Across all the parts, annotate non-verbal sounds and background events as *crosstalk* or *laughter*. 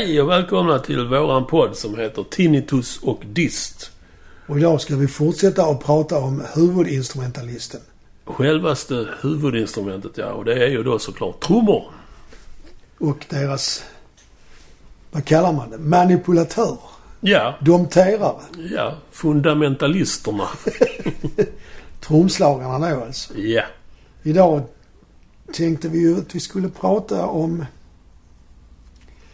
Hej och välkomna till våran podd som heter Tinnitus och Dist. Och idag ska vi fortsätta att prata om huvudinstrumentalisten. Självaste huvudinstrumentet, ja. Och det är ju då såklart trummor. Och deras, vad kallar man det, manipulatörer. Ja, Domterare. ja. Fundamentalisterna. *laughs* Trumslagarna då alltså. Ja. Idag tänkte vi ju att vi skulle prata om,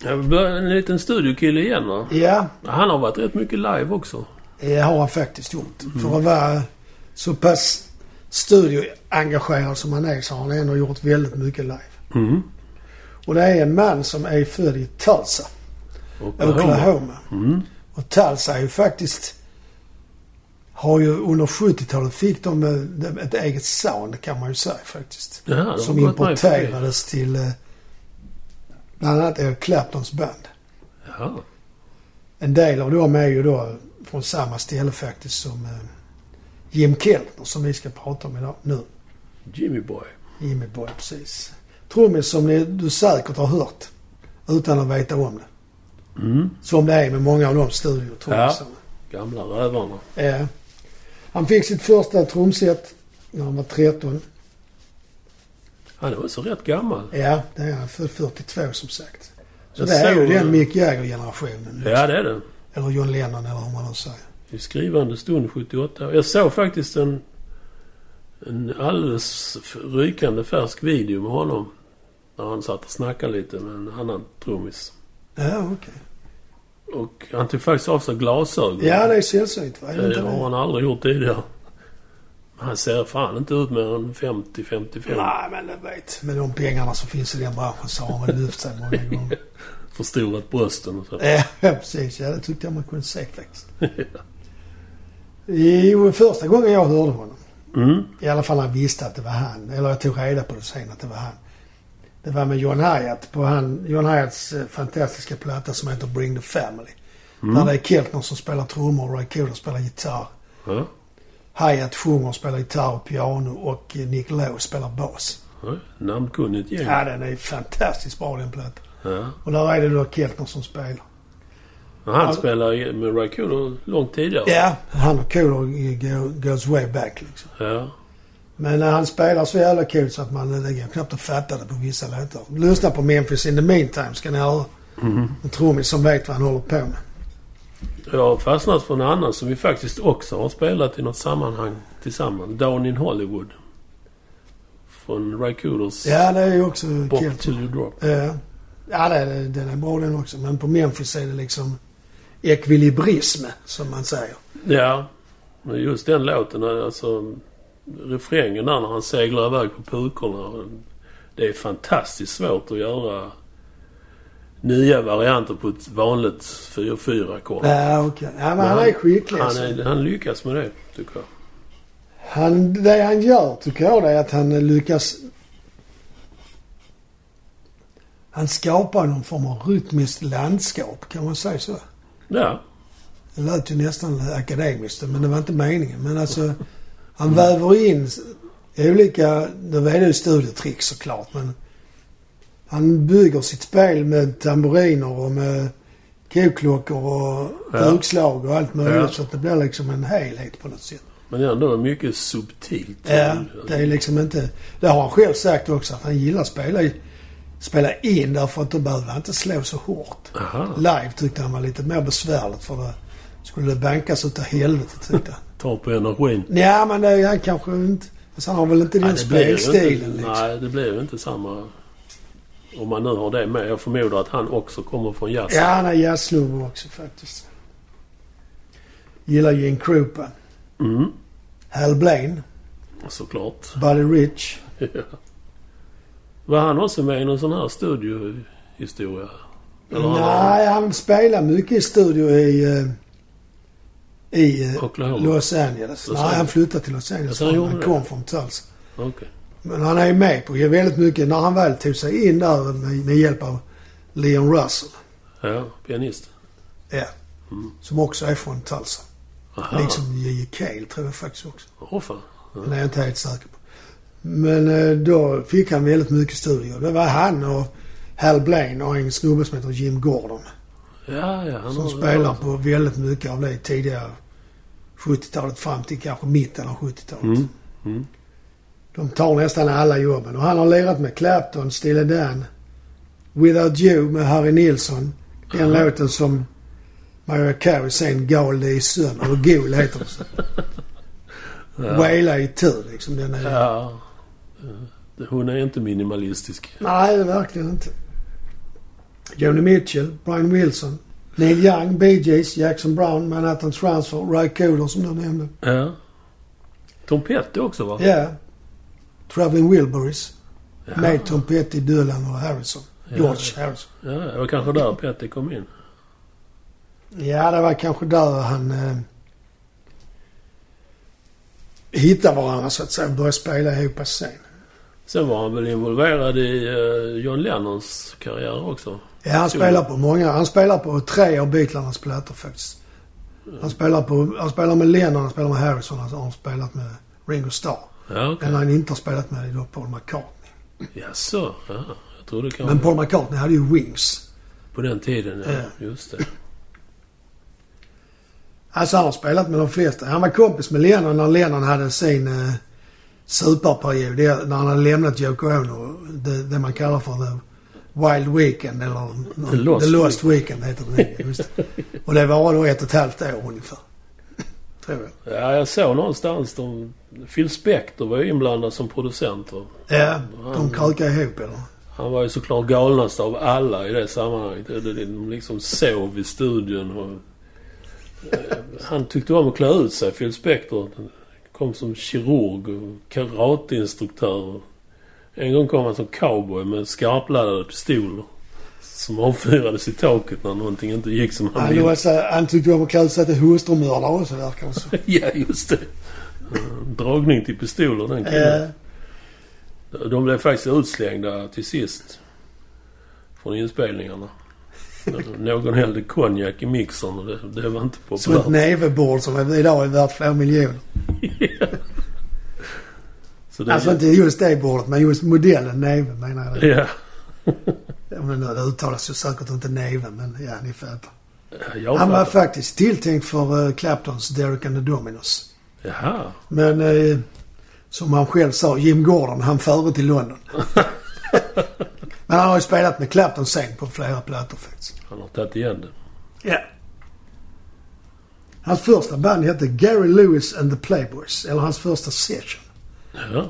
en liten studiokille igen va? ja, Han har varit rätt mycket live också. det har han faktiskt gjort. För att vara så pass studioengagerad som han är så har han ändå gjort väldigt mycket live. Mm. Och det är en man som är född i Tulsa, Oklahoma. Mm. Och Tulsa är ju faktiskt... Har ju under 70-talet fick de eh, ett eget sound kan man ju säga faktiskt. Ja, som importerades till eh, bland annat Eric Claptons band. Ja. En del av dem är ju då från samma ställe faktiskt som eh, Jim Keltner som vi ska prata om idag nu. Jimmy Boy. Jimmy Boy, precis. Trummis som ni, du säkert har hört utan att veta om det. Mm. Som det är med många av de studiotrummisarna. Gamla rävarna. Ja. Han fick sitt första trumset när han var 13. Han är också rätt gammal. Ja, det är han. Född 42 som sagt. Så Jag det är ju den Mick Jagger-generationen. Ja, det är det. Eller John Lennon eller hur man nu säger. I skrivande stund 78. Jag såg faktiskt en, en alldeles rykande färsk video med honom. När han satt och snackade lite med en annan trummis. Ja, okej. Och han tog faktiskt av sig glasögon. Ja, det är sällsynt va? Det har han aldrig gjort tidigare. Han ser fan inte ut mer än 50-55. Nej, men det vet. Med de pengarna som finns i den branschen så har man lyft sig många gånger. *laughs* Förstorat brösten och så. Ja, *laughs* precis. Ja, det tyckte jag man kunde se faktiskt. *laughs* Jo, första gången jag hörde honom. Mm. I alla fall när jag visste att det var han. Eller jag tog reda på det sen att det var han. Det var med John Hyatt på han, John Hyatts eh, fantastiska platta som heter Bring the Family. Där det är Keltner som spelar trummor och Ray Cooder spelar gitarr. Ja. Hyatt sjunger och spelar gitarr och piano och eh, Nick Lowe spelar bas. Ja. Namnkunnigt gäng. Ja, den är fantastiskt bra den plattan. Ja. Och där är det då Keltner som spelar. Men han Ja. spelade med Ray Cooder långt tidigare. Ja, han och Cooder go- goes way back liksom. Ja. Men när han spelar så jävla kul så att man det går knappt att fatta det på vissa låtar. Lyssna på Memphis in the meantime ska ni höra. Mhm. En trummis som vet vad han håller på med. Jag har fastnat för en annan som vi faktiskt också har spelat i något sammanhang tillsammans. Down in Hollywood. Från Ray Cooders Ja, det är ju också Bop kul. you drop. Ja, ja det, den är bra den också. Men på Memphis är det liksom ekvilibrism, som man säger. Ja. Men just den låten, alltså refrängen där när han seglar iväg på pukorna. Det är fantastiskt svårt att göra nya varianter på ett vanligt 4-4-ackord. Ja, okej. Ja, men han är skicklig. Han, alltså. är, han lyckas med det, tycker jag. Han, det han gör tycker jag det är att han lyckas... Han skapar någon form av rytmiskt landskap, kan man säga så? Ja. Det lät ju nästan akademiskt, men det var inte meningen. Men alltså, han väver in olika... Nu är det ju studiotrick såklart, men... Han bygger sitt spel med tamburiner och med koklockor och Ja. bukslag och allt möjligt. Ja. Så att det blir liksom en helhet på något sätt. Men ändå mycket subtilt. Ja, det är liksom inte... Det har han själv sagt också, att han gillar att spela, spela in därför att då behöver han inte slå så hårt. Aha. Live tyckte han var lite mer besvärligt för det skulle det bankas utav helvete tyckte han. Tar på energin. Ja, men det är han kanske inte... Alltså han har väl inte den det spelstilen liksom. Nej, det ju inte samma... Om man nu har det med. Jag förmodar att han också kommer från jazz. Ja, han är jazzsnubbe också faktiskt. Gillar Gene Krupa. Mm, Hal Blaine. såklart. Buddy Rich. *laughs* Ja. Var han också med i någon sån här studiohistoria? Eller har han- Nej, han spelar mycket i studio i... eh, I eh, Oklahoma? Los Angeles. Los Nej, han Angeles. flyttade till Los Angeles. Alltså, han han det? kom från Tulsa. Okej. Men han är med på väldigt mycket. När han väl tog sig in där med, med hjälp av Leon Russell. Ja, pianist. Ja. Mm. Som också är från Tulsa. Aha. Liksom J.J. Cale tror jag faktiskt också. Åh fan. Ja. Men det är jag inte helt säker på. Men eh, då fick han väldigt mycket studier. Det var han och Hal Blaine och en snubbe som heter Jim Gordon. Ja, ja. Han Som har- spelar på väldigt mycket av det tidigare 70-talet fram till kanske mitten av 70-talet. Mm. Mm. De tar nästan alla jobben. Och han har lirat med Clapton, Stille Dan, Without You med Harry Nilsson. Den Aha. låten som Mariah Carey sen gal i sönder. Eller gol heter det. *laughs* Ja. Waila i tur liksom. Den är... Ja. Hon är inte minimalistisk. Nej, verkligen inte. Joni Mitchell, Brian Wilson, Neil Young, Bee Gees, Jackson Brown, Manhattan Transfer, Ry Cooder som du nämnde. Ja. Tom Petty också va? Ja. Traveling Wilburys. Ja. Med Tom Petty, Dylan och Harrison. Ja. George Harrison. Ja, det var kanske där Petty kom in. Ja, det var kanske där han eh, hittade varandra så att säga och började spela ihop på scen. Sen var han väl involverad i eh, John Lennons karriär också. Ja, han spelar på många. Han spelar på tre av Beatlarnas plattor faktiskt. Han spelar, på, han spelar med Lennon, han spelar med Harrison, han har spelat med Ringo Starr. Ja, okej. Men han inte har spelat med är då Paul McCartney. Jaså? Ja, jag trodde kanske... Men Paul McCartney hade ju Wings. På den tiden, ja. Ja. Just det. Alltså han har spelat med de flesta. Han var kompis med Lennon när Lennon hade sin eh, superperiod. Det, när han hade lämnat Yoko Ono. Det, det man kallar för the Wild Weekend eller The Lost the Lost Weekend heter det. Just det. Och det var då ett och ett halvt år ungefär. Tror jag. Ja, jag såg någonstans de... Phil Spector var ju inblandad som producent. Va? Ja, de krökade ihop eller? Han var ju såklart galnast av alla i det sammanhanget. Det- det- De liksom sov i studion och... eh, Han tyckte om att klä ut sig, Phil Spector. Kom som kirurg och karateinstruktör. En gång kom han som cowboy med skarpladdade pistoler. Som avfyrades i taket när någonting inte gick som han ville. han tyckte om att klä ut sig till hustrumördare också där kanske. *laughs* Ja, just det. Dragning till pistoler den killen. Eh, De blev faktiskt utslängda till sist. Från inspelningarna. Någon hällde konjak i mixern och det, det var inte som ett populärt. nävebord som idag är värt flera miljoner. *laughs* Så det, Alltså inte just det bordet, men just modellen näve menar jag. Ja. *laughs* Ja, men det uttalas ju säkert inte näve, men ja, ni fattar. Han var faktiskt tilltänkt för uh, Claptons Derek and the Dominos. Jaha. Men eh, som han själv sa, Jim Gordon, han före till London. *laughs* men han har ju spelat med Clapton sen på flera plattor faktiskt. Han har tagit igen det. Ja. Hans första band hette Gary Lewis and the Playboys. Eller hans första session. Ja.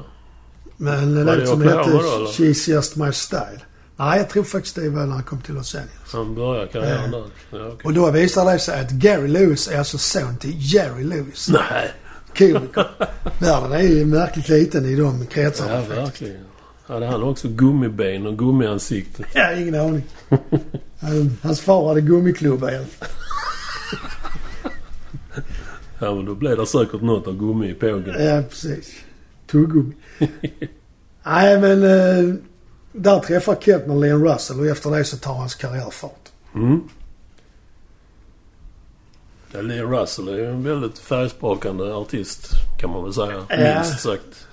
Men en låt som hette? She's Just My Style. Nej, jag tror faktiskt det var när han kom till Los Angeles. Han började karriären där. Ja, okej. Och då visar det sig att Gary Lewis är alltså son till Jerry Lewis. Nej. Komiker. Världen är ju märkligt liten i de kretsarna Ja, faktiskt. verkligen. Hade han också gummiben och gummiansikte? Ja, ingen aning. Han- Hans far hade gummiklubba i alla fall. Ja, men då blev det säkert något av gummi i pågen. Ja, precis. Tuggummi. Nej, men eh, där träffar Kettner Leon Russell och efter det så tar hans karriär fart. Mm. Ja, Lee Russell är ju en väldigt färgsprakande artist kan man väl säga. Ja. Minst sagt.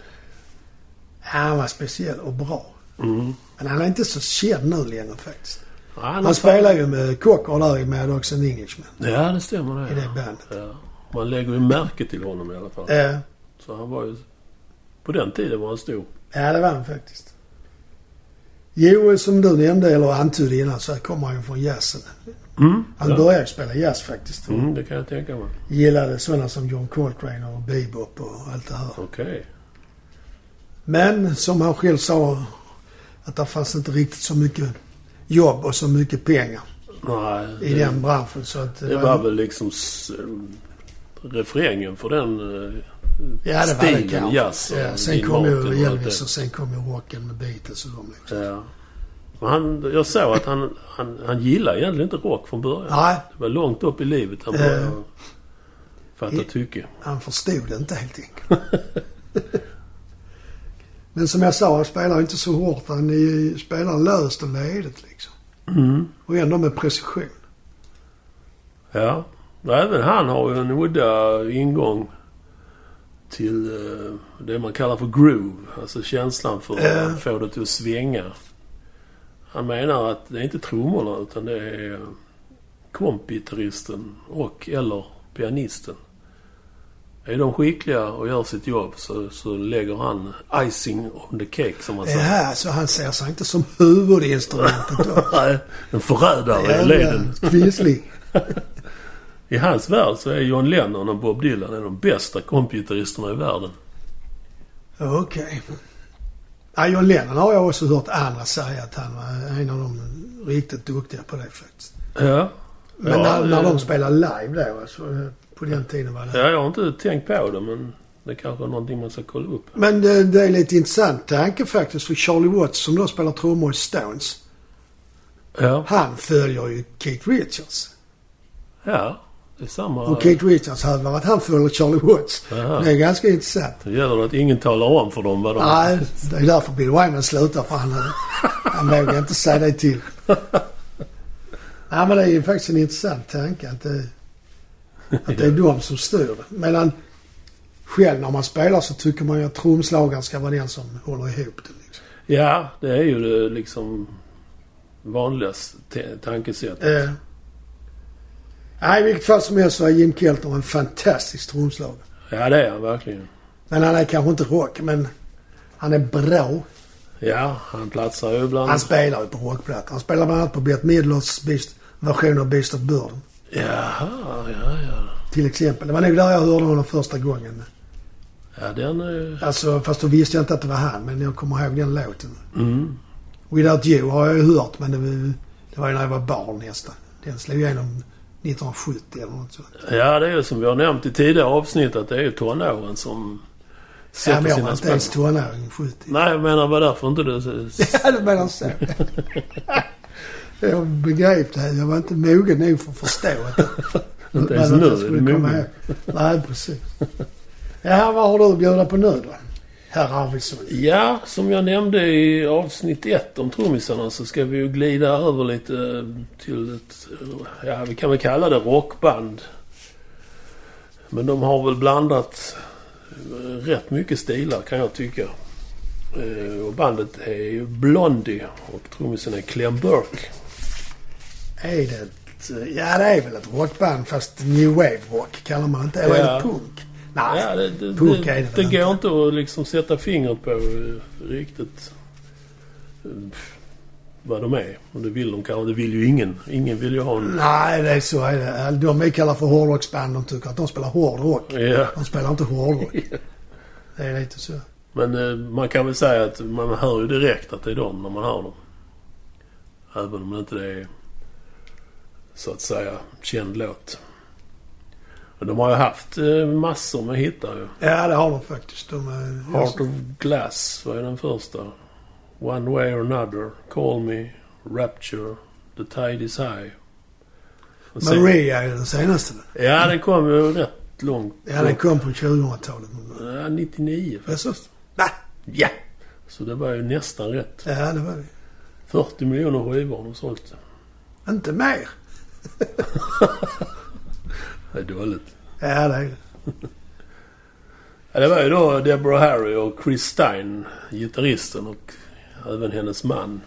Ja, han var speciell och bra. Mm. Men han är inte så känd nu längre faktiskt. Ja, han Han spelar ju med Cocker där i Mad Dogs and Englishmen. Ja, det stämmer I det. det bandet. Ja. Man lägger ju märke till honom i alla fall. Ja, Så han var ju... På den tiden var han stor. ja, det var han faktiskt. Jo, som du nämnde eller antydde innan så kommer han ju från jazzen. Mm. Han ja. började spela jazz faktiskt. Mm, det kan jag tänka mig. gillade sådana som John Coltrane och bebop och allt det här. Okej. Men som han själv sa att det fanns inte riktigt så mycket jobb och så mycket pengar Nej. i det, den branschen. Så att det var väl liksom refrängen för den eh, ja, det var det stilen jazz. Ja, sen kom ju Elvis det. och sen kom ju rocken med Beatles och de liksom. Ja. Han, jag såg att han, han, han gillar egentligen inte rock från början. Nej, Det var långt upp i livet han Eh. började fatta I- tycke. han förstod det inte helt enkelt. *laughs* Men som jag sa, han spelar inte så hårt. Han är- spelar löst och ledigt liksom. Mm. Och ändå med precision. Ja. Även han har ju en udda ingång till eh, det man kallar för groove. Alltså känslan för Ja. att få det till att svänga. Han menar att det är inte trummorna utan det är kompgitarristen och eller pianisten. Är de skickliga och gör sitt jobb så, så lägger han icing on the cake som man säger. Ja, så han ser sig inte som huvudinstrumentet då. *laughs* Nej, en förrädare i leden. Quisling. *laughs* I hans värld så är John Lennon och Bob Dylan de bästa kompgitarristerna i världen. Okej. Ja, John Lennon har jag också hört andra säga att han var en av de riktigt duktiga på det faktiskt. Ja. Men ja, när, när det- de spelar live då, alltså, på den tiden var det... Ja, jag har inte tänkt på det men det kanske är någonting man ska kolla upp. Men det, det är lite intressant tanke faktiskt för Charlie Watts som då spelar trummor i Stones. Ja. Han följer ju Keith Richards. Ja. Det är samma. Och Keith Richards hävdar att han följer Charlie Watts. Jaha. Det är ganska intressant. Det gäller att ingen talar om för dem vad de... Nej, det är därför Bill Wyman slutar för han, han vågar inte säga det till. Nej men det är ju faktiskt en intressant tanke att det, att det är de som styr det. Medan själv när man spelar så tycker man ju att trumslagaren ska vara den som håller ihop det. Liksom. Ja, det är ju det liksom vanligaste te- tankesättet. Eh. Nej, i vilket fall som helst så är Jim Kelter en fantastisk trumslagare. Ja, det är han verkligen. Men han är kanske inte rock, men han är bra. Ja, han platsar ju bland... Han spelar ju på rockplattor. Han spelar bland annat på Bette Midlers Beast, version av Beast of Burden. Jaha, ja, ja. Till exempel. Det var nog där jag hörde honom första gången. Ja, den är... Alltså, fast då visste jag inte att det var han. Men jag kommer ihåg den låten. Mm. Without You har jag ju hört, men det var, det var ju när jag var barn nästan. Den slog igenom 1970 eller något sånt. Ja, det är ju som vi har nämnt i tidigare avsnitt att det är ju tonåren som Ja, sätter men jag var sina inte ens spår. tonåring 70. Nej, jag menar vad därför inte du... *laughs* Ja, du menar så. *laughs* jag begrep det. Jag var inte mogen nog för att förstå att *laughs* Inte ens nu är du mogen. Nej, precis. Ja, vad har du att bjuda på nu då? Herr Arvidsson. Ja, som jag nämnde i avsnitt ett om trummisarna så ska vi ju glida över lite eh, till ett... eh, Ja, vi kan väl kalla det rockband. Men de har väl blandat eh, rätt mycket stilar kan jag tycka. Och bandet är ju Blondie och trummisen är Clem Burke. Är det ett, Ja, det är väl ett rockband fast new wave rock kallar man inte. Eller är Ja. det punk? Nej. Ja, det, det, det, är det det, väl går inte att liksom sätta fingret på riktigt eh, vad de är. Och det vill de kanske. Det vill ju ingen. Ingen vill ju ha en... Nej, det är så är det. De vi kallar för hårdrocksband, de tycker att de spelar hårdrock. Ja. De spelar inte hårdrock. *laughs* Det är lite så. Men eh, man kan väl säga att man hör ju direkt att det är dem när man hör dem. Även om det inte är så att säga känd låt. De har ju haft eh, massor med hittar ju. Ja, det har de faktiskt. De är, Heart of Glass var ju den första. One Way or Another, Call Me, Rapture, The Tide Is High. Och sen- Maria är den senaste. Ja, den kom ju rätt långt. Ja, den kom på 2000-talet. Ja, 99 faktiskt. Jaså? Va? Ja! Så det var ju nästan rätt. Ja, det var det. 40 miljoner skivor har de sålt. Inte mer. *laughs* Det är dåligt. Ja, det är. Ja, det var ju då Deborah Harry och Chris Stein, gitarristen och även hennes man.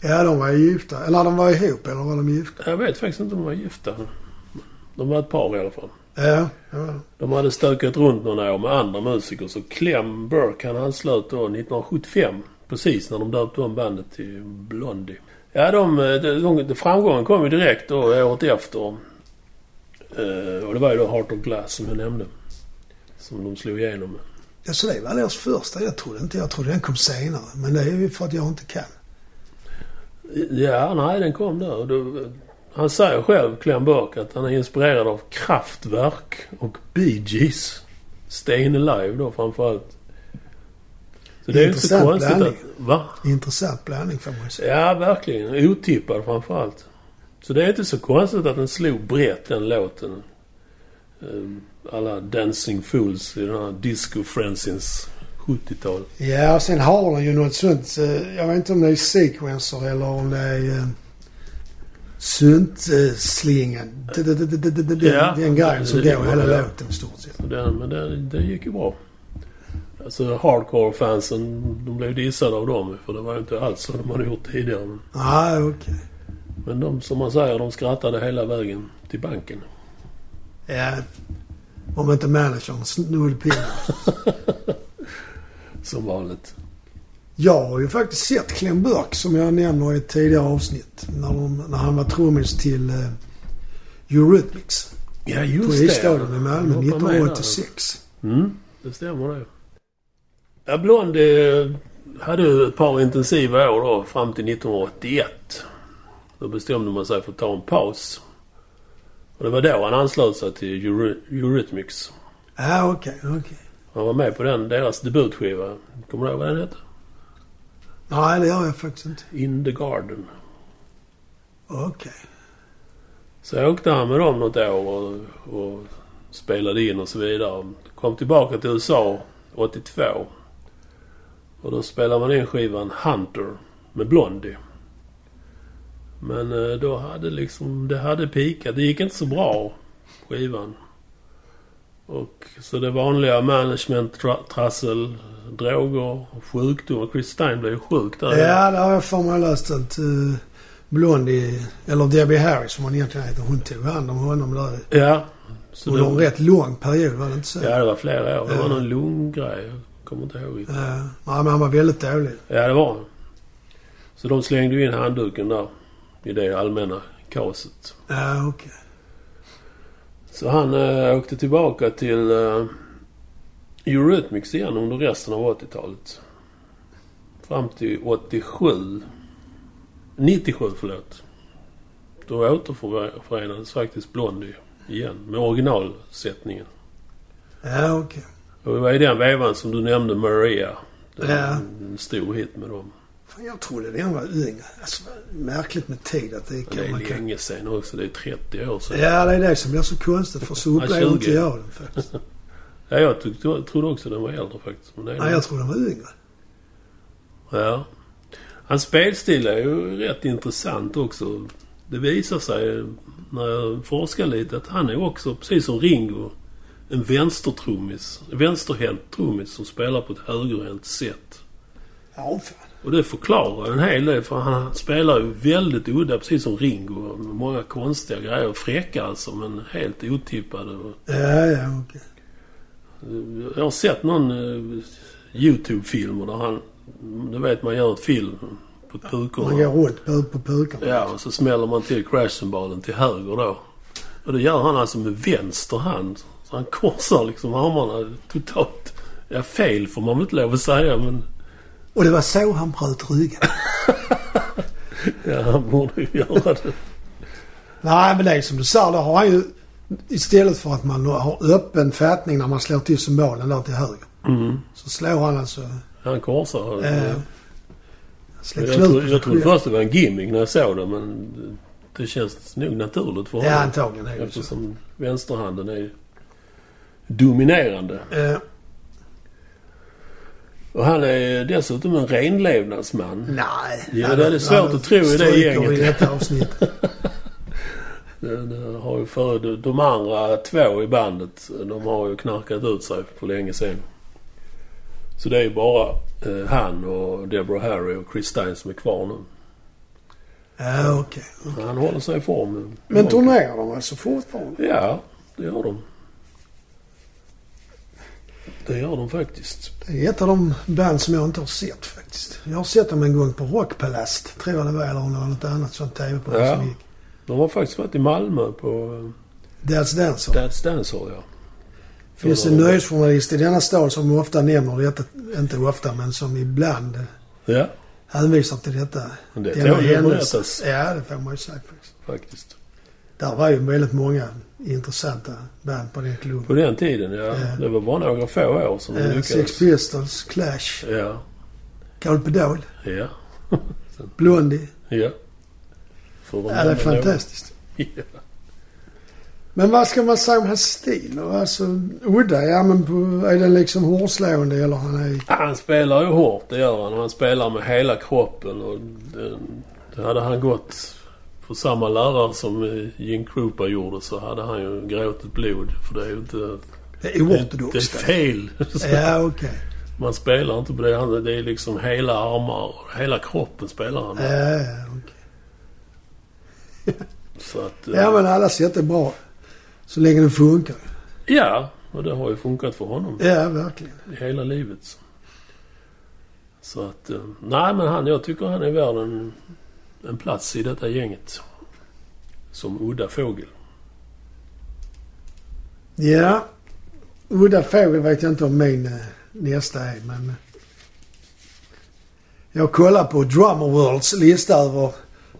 Ja, de var ju gifta. Eller de var ihop, eller var de gifta? Jag vet faktiskt inte om de var gifta. De var ett par i alla fall. Ja, de. De hade stökat runt några år med andra musiker. Så Clem Burke han anslöt då 1975. Precis när de döpte om bandet till Blondie. Ja, de, de, de, framgången kom ju direkt då året efter. Eh, och det var ju då Heart of Glass som jag nämnde. Som de slog igenom med. Ja, så det var deras första. Jag trodde inte. Jag trodde den kom senare. Men det är ju för att jag inte kan. Ja, nej den kom där. Då, han säger själv, Clem Burke, att han är inspirerad av Kraftwerk och Bee Gees. Stayin' Alive då framförallt. Så det är inte så Intressant konstigt blandning. att... Va? Intressant blandning får man säga. Ja, verkligen. Otippad framförallt. Så det är inte så konstigt att den slog brett den låten. Eh, Alla Dancing Fools i den här Disco Friendsins 70-tal. Ja, och sen har den ju något sånt. eh, Jag vet inte om det är sequencer eller om det är uh, syntslingan. Den grejen som Det- går hela låten i stort sett. Men det, gick ju bra. Alltså hardcore-fansen, de blev dissade av dem för det var ju inte alls så de hade gjort tidigare. Nej, okej. Men de, som man säger, de skrattade hela vägen till banken. Ja. Om inte managern snodde. *laughs* Som vanligt. Jag har ju faktiskt sett Clem Burke som jag nämner i ett tidigare avsnitt. När, de, när han var trummis till uh, Eurythmics. Ja, På just det. Isstaden i Malmö Jag hoppar med där. 1986. Mm, det stämmer det. Ja, Blondie hade ju ett par intensiva år då fram till 1981. Då bestämde man sig för att ta en paus. Och det var då han anslöt sig till Eury- Eurythmics. Ja, okej, okej. Han var med på den, deras debutskiva. Kommer du ihåg vad den hette? Nej, det gör jag faktiskt inte. In the Garden. Okej. Så jag åkte han med dem något år och, och spelade in och så vidare. Kom tillbaka till USA 82. Och då spelade man in skivan Hunter med Blondie. Men eh, då hade liksom, det hade pikat. Det gick inte så bra, skivan. Och så det vanliga management, tra- trassel, droger, sjukdom. Chris Stein blev ju sjuk där. Ja, det har jag för mig läst att uh, Blondie, eller Debbie Harris som hon egentligen heter, hon tog hand om honom där Ja. Så under en rätt lång period, var det inte så? Ja, det var flera år. Det var Ja. någon lunggrej. Jag kommer inte ihåg. riktigt. Ja, ja, men han var väldigt dålig. Ja, det var han. Så de slängde in handduken där i det allmänna kaoset. Ja, okej. Så han äh, åkte tillbaka till äh, Eurythmics igen under resten av 80-talet. Fram till 87. 97, förlåt. Då återförenades faktiskt Blondie igen med originalsättningen. Ja, okej. Och det var i den vevan som du nämnde Maria. Det var Ja. en stor hit med dem. Jag trodde den var yngre. Alltså, märkligt med tid att det Det kan är man kan... länge sedan också. Det är 30 år sedan. Ja, det är det som blir så konstigt. För så 20. inte jag den faktiskt. *laughs* Ja, jag trodde också den var äldre faktiskt. Men det är Nej, jag trodde den var yngre. Ja. Hans spelstil är ju rätt intressant också. Det visar sig när jag forskar lite att han är också, precis som Ringo, en vänstertrummis. En vänsterhänt trummis som spelar på ett högerhänt sätt. Ja, fan. Och det förklarar en hel del för han spelar ju väldigt udda precis som Ringo. Många konstiga grejer. Fräcka alltså men helt otippade. Ja, ja, okej. Jag har sett någon uh, YouTube-film där han... Du vet man gör ett film på pukorna. Man går runt på, pukorna. Ja, och så smäller man till crashcymbalen till höger då. Och det gör han alltså med vänster hand. Så han korsar liksom armarna totalt. Ja, fel får man väl inte lov att säga men... Och det var så han bröt ryggen. *laughs* Ja, han borde ju göra det. Nej, men det är som du sa. Då har han ju... Istället för att man har öppen fattning när man slår till symbolen där till höger. Mm. Så slår han alltså... Han korsar. Eh, jag, knut tro, på jag trodde först det var en gimmick när jag såg det men det känns nog naturligt för Ja, honom. antagligen är det så. Eftersom vänsterhanden är dominerande. Eh, Och han är dessutom en renlevnadsman. nej. Ja, det är svårt att tro i det gänget. i detta avsnitt. *laughs* Det, det har ju för, de, andra två i bandet, de har ju knarkat ut sig för länge sedan. Så det är ju bara eh, han och Deborah Harry och Chris Stein som är kvar nu. Ja, okej. Han håller sig i form. Men turnerar de alltså fortfarande? Ja, det gör de. Det gör de faktiskt. Det är ett av de band som jag inte har sett faktiskt. Jag har sett dem en gång på Rockpalast, tror jag det var, eller något annat sånt tv-program Ja. som gick. De har faktiskt varit i Malmö på Dad's Dancer. eh, Dad's Dance Hall, ja. Det finns en nöjesjournalist i denna stad som ofta nämner detta, inte ofta men som ibland Ja, hänvisar till detta. men det tål ju att Ja, det får man ju säga faktiskt. faktiskt. Där var ju väldigt många intressanta band på den klubben. På den tiden, ja. Ja. Det var bara några få år som de Eh, lyckades. Sex Pistols, Clash, Ja, Galpedol, ja, *laughs* Blondie. ja. För Ja, det är fantastiskt. *laughs* Ja. Men vad ska man säga om hans stil? Alltså udda, ja men på, är den liksom hårslående eller han är... Han spelar ju hårt, det gör han. Han spelar med hela kroppen och det, det hade han gått för samma lärare som Gene Krupa gjorde så hade han ju gråtit blod. För det är ju inte... Det är Det, det är oortodoxt. fel. Ja, okej. Man spelar inte på det. Det är liksom hela armar hela kroppen spelar han. Ja, ja, okej. *laughs* Så att... eh, ja, men alla sätt är bra. Så länge det funkar. Ja, och det har ju funkat för honom Ja, verkligen. i hela livet. Så att... eh, Nej, men han, jag tycker han är värd en, en plats i detta gänget. Som udda fågel. Ja. Udda fågel vet jag inte om min eh, nästa är, men... eh, Jag kollar på Drummer Worlds lista över,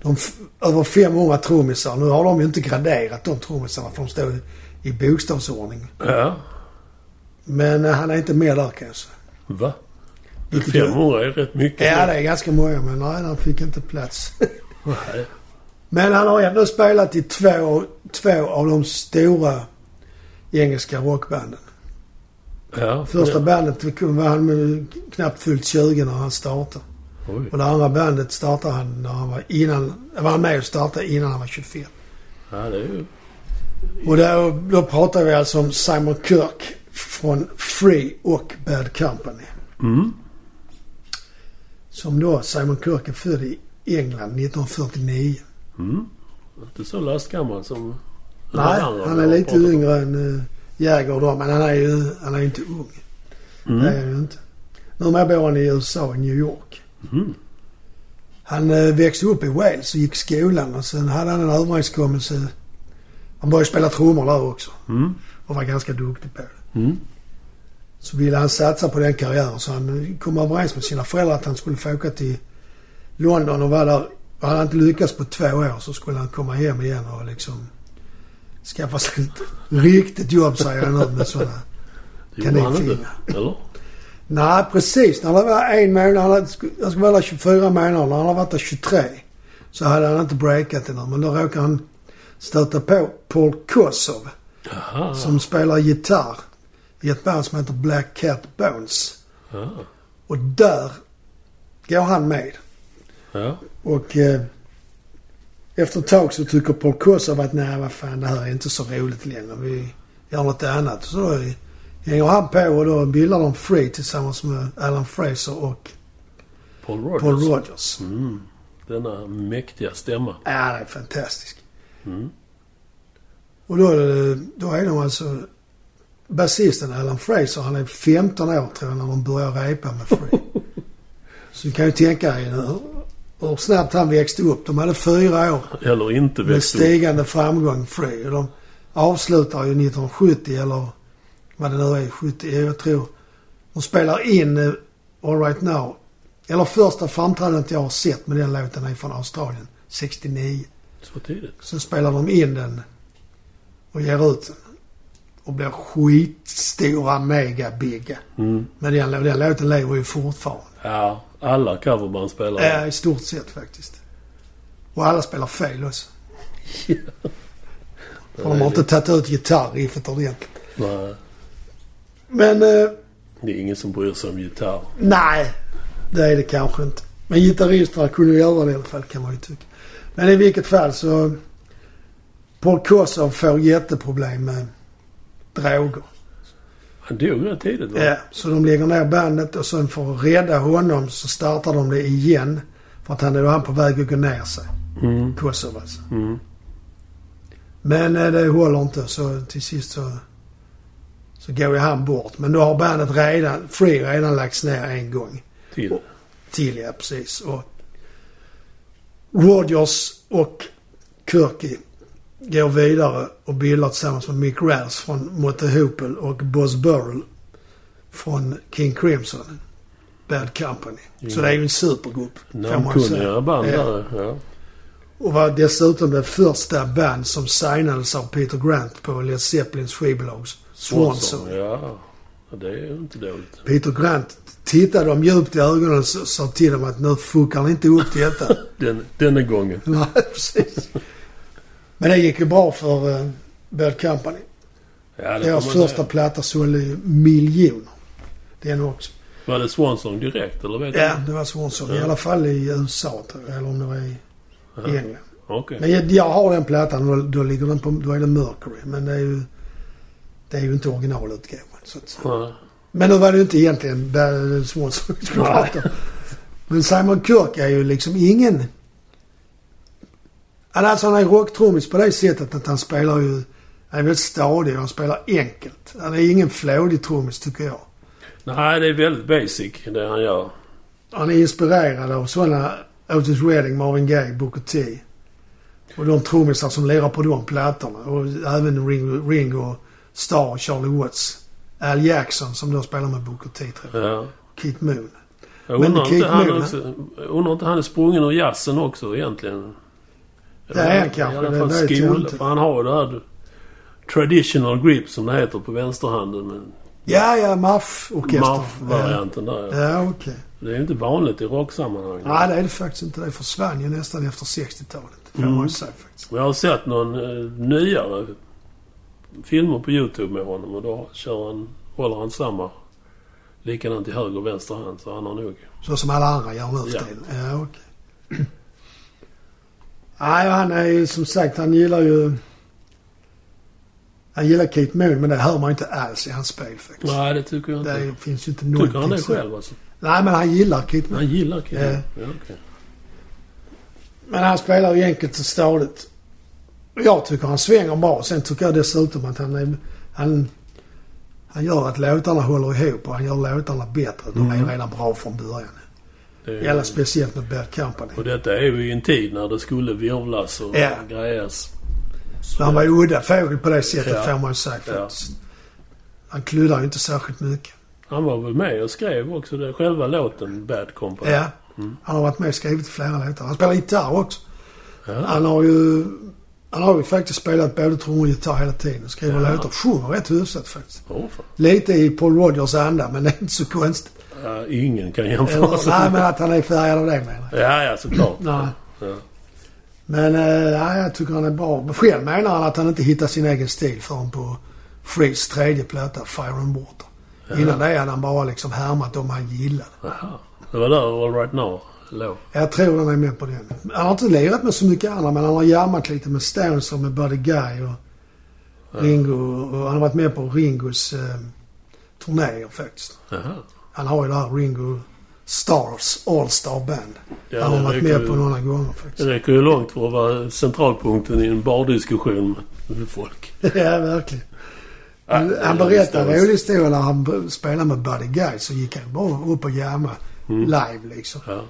de, över 500 trummisar. Nu har de ju inte graderat de trummisarna för de står i, bokstavsordning. Ja. Men eh, han är inte med där kan jag säga. Va? Vilket gör- 500 är rätt mycket. Ja, det är ganska många, men nej, han fick inte plats. Nej. Men han har ändå spelat i två, två av de stora engelska rockbanden. Ja. Första ja. bandet var han knappt fyllt 20 när han startade. Oj. Och det andra bandet startade han när han var innan... Var han med och startade innan han var 25. Ja, det är ju... Och då, då pratar vi alltså om Simon Kirk från Free och Bad Company. Mm. Som då, Simon Kirk är född i England 1949. Mm. Inte så lastgammal som... Nej, han är lite yngre än uh, Jäger dem, men han är ju han är inte ung. Det är Mm. han ju inte. Numera bor han i USA, i New York. Mm. Han eh, växte upp i Wales och gick skolan och sen hade han en överenskommelse. Han började spela trummor där också Mm. och var ganska duktig på det. Mm. Så ville han satsa på den karriären så han kom överens med sina föräldrar att han skulle få åka till London och vara där. Hade han inte lyckats på två år så skulle han komma hem igen och liksom skaffa sig ett riktigt jobb säger han nu med sådana. Han. Kaninfingar. Eller? Nej, precis. När det var en månad, han hade, jag skulle vara där 24 månader. När han har varit där 23 så hade han inte breakat ännu. Men då råkade han stöta på Paul Kosov Jaha. som spelar gitarr i ett band som heter Black Cat Bones. Ja. Och där går han med. Ja. Och eh, efter ett tag så tycker Paul Kosov att nej vad fan det här är inte så roligt längre. Vi gör något annat. Så då hänger han på och då bildar de Free tillsammans med Alan Fraser och Paul Rogers. Paul Rogers. Mm. Denna mäktiga stämma. Ja, det är fantastiskt. Mm. Och då, eh, då är de alltså... Basisten Alan Fraser, han är 15 år tror jag när de börjar repa med Free. *laughs* Så du kan ju tänka dig hur, hur snabbt han växte upp. De hade fyra år Eller inte med växt upp. stigande framgång Free. Och de avslutar ju 1970 eller vad det nu är, 70, jag tror. De spelar in uh, All Right Now. Eller första framträdandet jag har sett med den låten är från Australien, 69. Så tidigt. Sen spelar de in den och ger ut den. Och blir skitstora megabigga. Mm. Men den, den låten lever ju fortfarande. Ja, alla coverband spelar Ja, i stort sett faktiskt. Och alla spelar fel också. För de har inte tagit ut gitarriffet ordentligt. Nej, Men eh, det är ingen som bryr sig om gitarr. nej, det är det kanske inte. Men gitarristerna kunde göra det i alla fall kan man ju tycka. Men i vilket fall så... Paul Kosov får jätteproblem med droger. Han dog rätt tidigt va? Ja, så de lägger ner bandet och sen för att rädda honom så startar de det igen. För att han är han på väg att gå ner sig. Mm. Kosov alltså. Mm. Men eh, det håller inte så till sist så, så går ju han bort. Men då har bandet redan, Free redan lagts ner en gång. Till. Till ja, precis. Och Rogers och Kirky går vidare och bildar tillsammans med Mick Rance från Motte Hoople och Boz Burrell från King Crimson. Bad Company. Så det är ju en supergrupp. Namnkunniga band Ja. där. Ja. Och var dessutom det första band som signades av Peter Grant på Led Zeppelins skivbolag Swanson. Ja. ja, det är ju inte dåligt. Peter Grant tittade dem djupt i ögonen och sa till dem att nu fuckar ni inte upp detta. *laughs* Den, denna gången. *laughs* Nej, precis. Men det gick ju bra för uh, Bad Company. Ja, det Deras första platta sålde ju miljoner. Den också. Var det Swanson direkt eller vet Ja, du? det var Swanson. I Ja. alla fall i USA tror jag. Eller om det var i Ja. England. Okej. Men jag, jag har den plattan och då, ligger den på, då är det Mercury. Men det är ju, det är ju inte originalutgåvan så att säga. Nej. Men nu var det ju inte egentligen Barry Swanson vi skulle Nej. prata om. Men Simon Kirk är ju liksom ingen... Alltså han är rocktrummis på det sättet att han spelar ju... Han är väldigt stadig och han spelar enkelt. Han är ingen flådig trummis tycker jag. Nej, det är väldigt basic det han gör. Han är inspirerad av sådana Otis Redding, Marvin Gaye, Booker T. Och de trummisar som lirar på de plattorna. Och även Ringo, Ringo Starr, Charlie Watts. Al Jackson som då spelar med Booker T tror jag. Ja. Keith Moon. Jag Men undrar Keith inte, han Moon, också, undrar inte han är sprungen ur jazzen också egentligen. Det är han kanske, I alla det fall vet jag skol, inte. för han har ju det här traditional grip som det heter på vänsterhanden. Men Ja, ja, Maff-orkestern. Muff-varianten där Ja, ja. ja okej. Det är ju inte vanligt i rocksammanhang. Nej, det är det faktiskt inte. Det försvann ju nästan efter 60-talet. Det får Mm. man ju säga faktiskt. Jag har sett någon eh, nyare filmer på YouTube med honom och då kör han, håller han samma likadant i höger och vänster hand. Så han har nog... Så som alla andra gör nu för Ja. tiden. Ja, okej. *clears throat* Nej, han är ju som sagt, han gillar ju... Han gillar Keith Moon, men det hör man inte alls i hans spel faktiskt. Nej, det tycker jag inte. Det finns ju inte någonting Tycker han det så- själv alltså? Nej, men han gillar Keith Moon. Han gillar killen? Ja. Ja, okej. Men han spelar ju enkelt och stadigt. Jag tycker han svänger bra. Sen tycker jag dessutom att han är... Han, han gör att låtarna håller ihop och han gör låtarna bättre. De är Mm. redan bra från början. Det är- Gäller speciellt med Bad Company. Och detta är ju i en tid när det skulle virvlas och Ja. grejas. Så han var ju udda fågel på det sättet Ja. får man ju säga Ja. Han kluddar ju inte särskilt mycket. Han var väl med och skrev också det, själva låten Bad Company. Ja. Mm. Han har varit med och skrivit flera låtar. Han spelar gitarr också. Ja. Han har ju... Han har ju faktiskt spelat både trummor och gitarr hela tiden. Skriver Ja. låtar. Sjunger rätt hyfsat faktiskt. Fan. Lite i Paul Rogers anda, men det är inte så konstigt. Ja, ingen kan jämföra sig. nej, men att han är färgad av det menar jag. Ja, ja såklart. Nej. Ja. Men eh, ja, jag tycker han är bra. Men Själv menar han att han inte hittar sin egen stil förrän på Frees tredje platta, Fire and Water. Ja. Innan det hade han bara liksom härmat dem han gillade. Jaha. Det var där All Right Now låg. Jag tror han är med på den. Han har inte lirat med så mycket andra men han har jammat lite med Stones och med Buddy Guy och. Ringo. Och han har varit med på Ringos eh, turnéer faktiskt. Jaha. Han har ju det här Ringo Stars All-Star Band. Ja, han har det varit med på ju- några gånger Det faktiskt. räcker ju långt för att vara centralpunkten i en bardiskussion med folk. *laughs* ja, verkligen. Ja, han det är berättade en rolig historia när han spelade med Buddy Guy så gick han bara upp och jammade Mm. live liksom. Ja.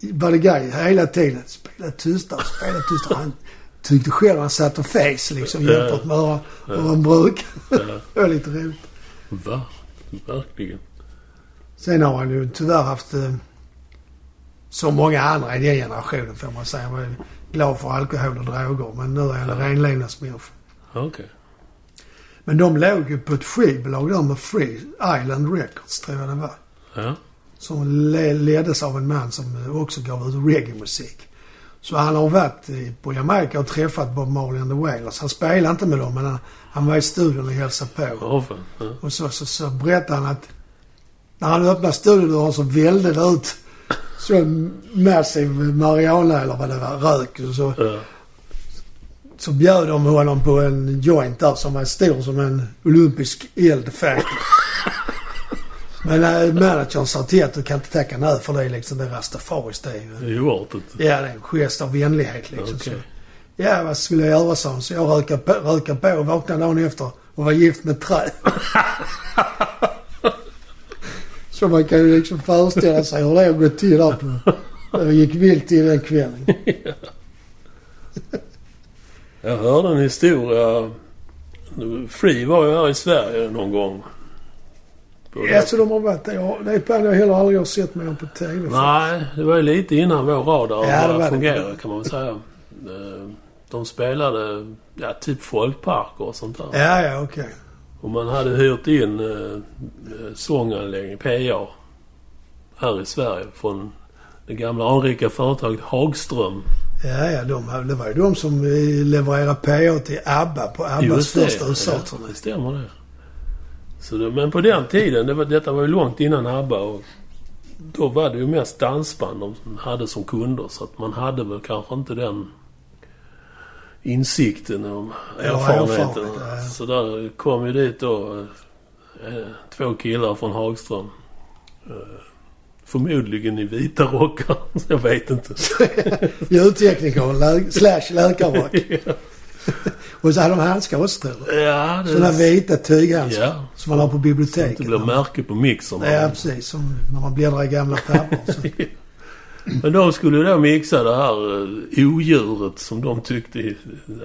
Buddy Guy hela tiden spelade tystare, spelade tystare. *laughs* Han tyckte själv han satt och fes liksom jämfört med hur han brukar. *laughs* Det var lite roligt. Va? Verkligen. Sen har han ju tyvärr haft eh, så många andra i den generationen får man säga. Var ju glad för alkohol och droger men nu är han renlevnadsmänniska. Okej. Men de låg ju på ett skivbolag där med Free Island Records tror jag det var. Ja. Som le- leddes av en man som eh, också gav ut reggae-musik. Så han har varit på Jamaica och träffat Bob Marley and the Wailers. Han spelade inte med dem men han, han var i studion och hälsade på. Fan. Ja. Och så, så, så berättade han att när han öppnade studiodörren så vällde det ut så en massiv marijuana eller vad det var, rök. Och så, Ja. så bjöd de honom på en joint där som var stor som en olympisk eld. Men äh, managern sa till att du kan inte tacka nej för det liksom. Det är rastafaris det ju. Det är ju artigt. Ja, det är en gest av vänlighet liksom. Okej. Så, ja, vad skulle jag göra han. Så jag röka på, röka på och vaknade dagen efter och var gift med trä. *laughs* så man kan ju liksom föreställa sig hur det har gått till där på... Det gick vilt i den kvällen. *laughs* Jag hörde en historia. Free var ju här i Sverige någon gång. Ja, så de har varit det. Det är ett band jag heller aldrig har sett mer på TV. Nej, det var ju lite innan vår radar Ja, det var började det. fungera kan man väl säga. Eh, De spelade ja, typ folkparker och sånt där. Ja, ja, okej. Och man hade hyrt in eh, sånganläggning, PA, här i Sverige från det gamla anrika företaget Hagström. Ja, ja, de, det var ju de som eh, levererade PA till ABBA på ABBas Just det, första USA-turné. ja, det stämmer det. Så det. Men på den tiden, det var, detta var ju långt innan ABBA och då var det ju mest dansband de hade som kunder. Så att man hade väl kanske inte den insikten Ja, erfarenheten. erfarenhet, ja. Så där kom ju dit då Eh, Två killar från Hagström. Eh, Förmodligen i vita rockar. *laughs* Jag vet inte. *laughs* Ljudtekniker lä- slash läkarrock. *laughs* Och så hade de handskar också tror jag. Ja, det... Sådana vita tyghandskar Ja, som man har på det biblioteket. blir märke på mixern. Ja, precis. Som när man bläddrar i gamla papper. Men de skulle då mixa det här eh, odjuret som de tyckte...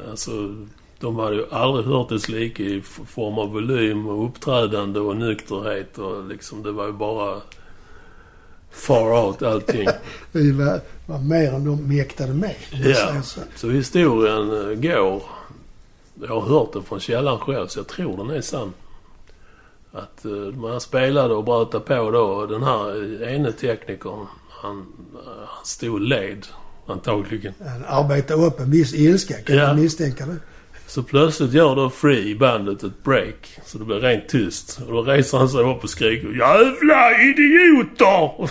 Alltså, de hade ju aldrig hört dess like i form av volym och uppträdande och nykterhet och liksom det var ju bara far out allting. *laughs* Det var, var mer än de mäktade med. Ja. så. Så historien eh, går... Jag har hört den från källan själv så jag tror den är sann. Att uh, man spelade och bröt på då den här eh, ene teknikern han, eh, han stod led antagligen. Han arbetade upp en viss ilska kan Ja. man misstänka det. Så plötsligt gör då Free bandet ett break. Så det blir rent tyst. Och då reser han sig upp och skriker Jävla idioter!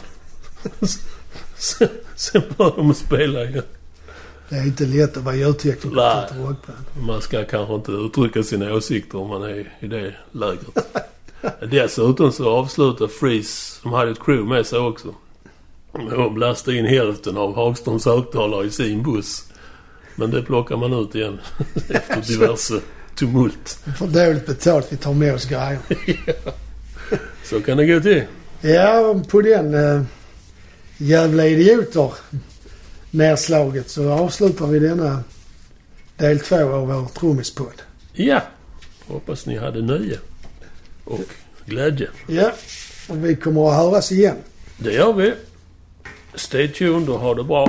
sen, *laughs* sen börjar de spela igen. Det är inte lätt att vara ljudtekniker på ett rockband. Man ska kanske inte uttrycka sina åsikter om man är i det lägret. *laughs* Dessutom så avslutar Freeze, de hade ett crew med sig också. Med att lasta in hälften av Hagströms högtalare i sin buss. Men det plockar man ut igen *laughs* efter diverse tumult. Vi får dåligt betalt. Vi tar med oss grejer. *laughs* Så kan det gå till. Ja, på den uh, jävla idioter nedslaget så avslutar vi denna del två av vår trummispodd. Ja, hoppas ni hade nöje och glädje. Ja, och vi kommer att höras igen. Det gör vi. Stay tuned och ha det bra.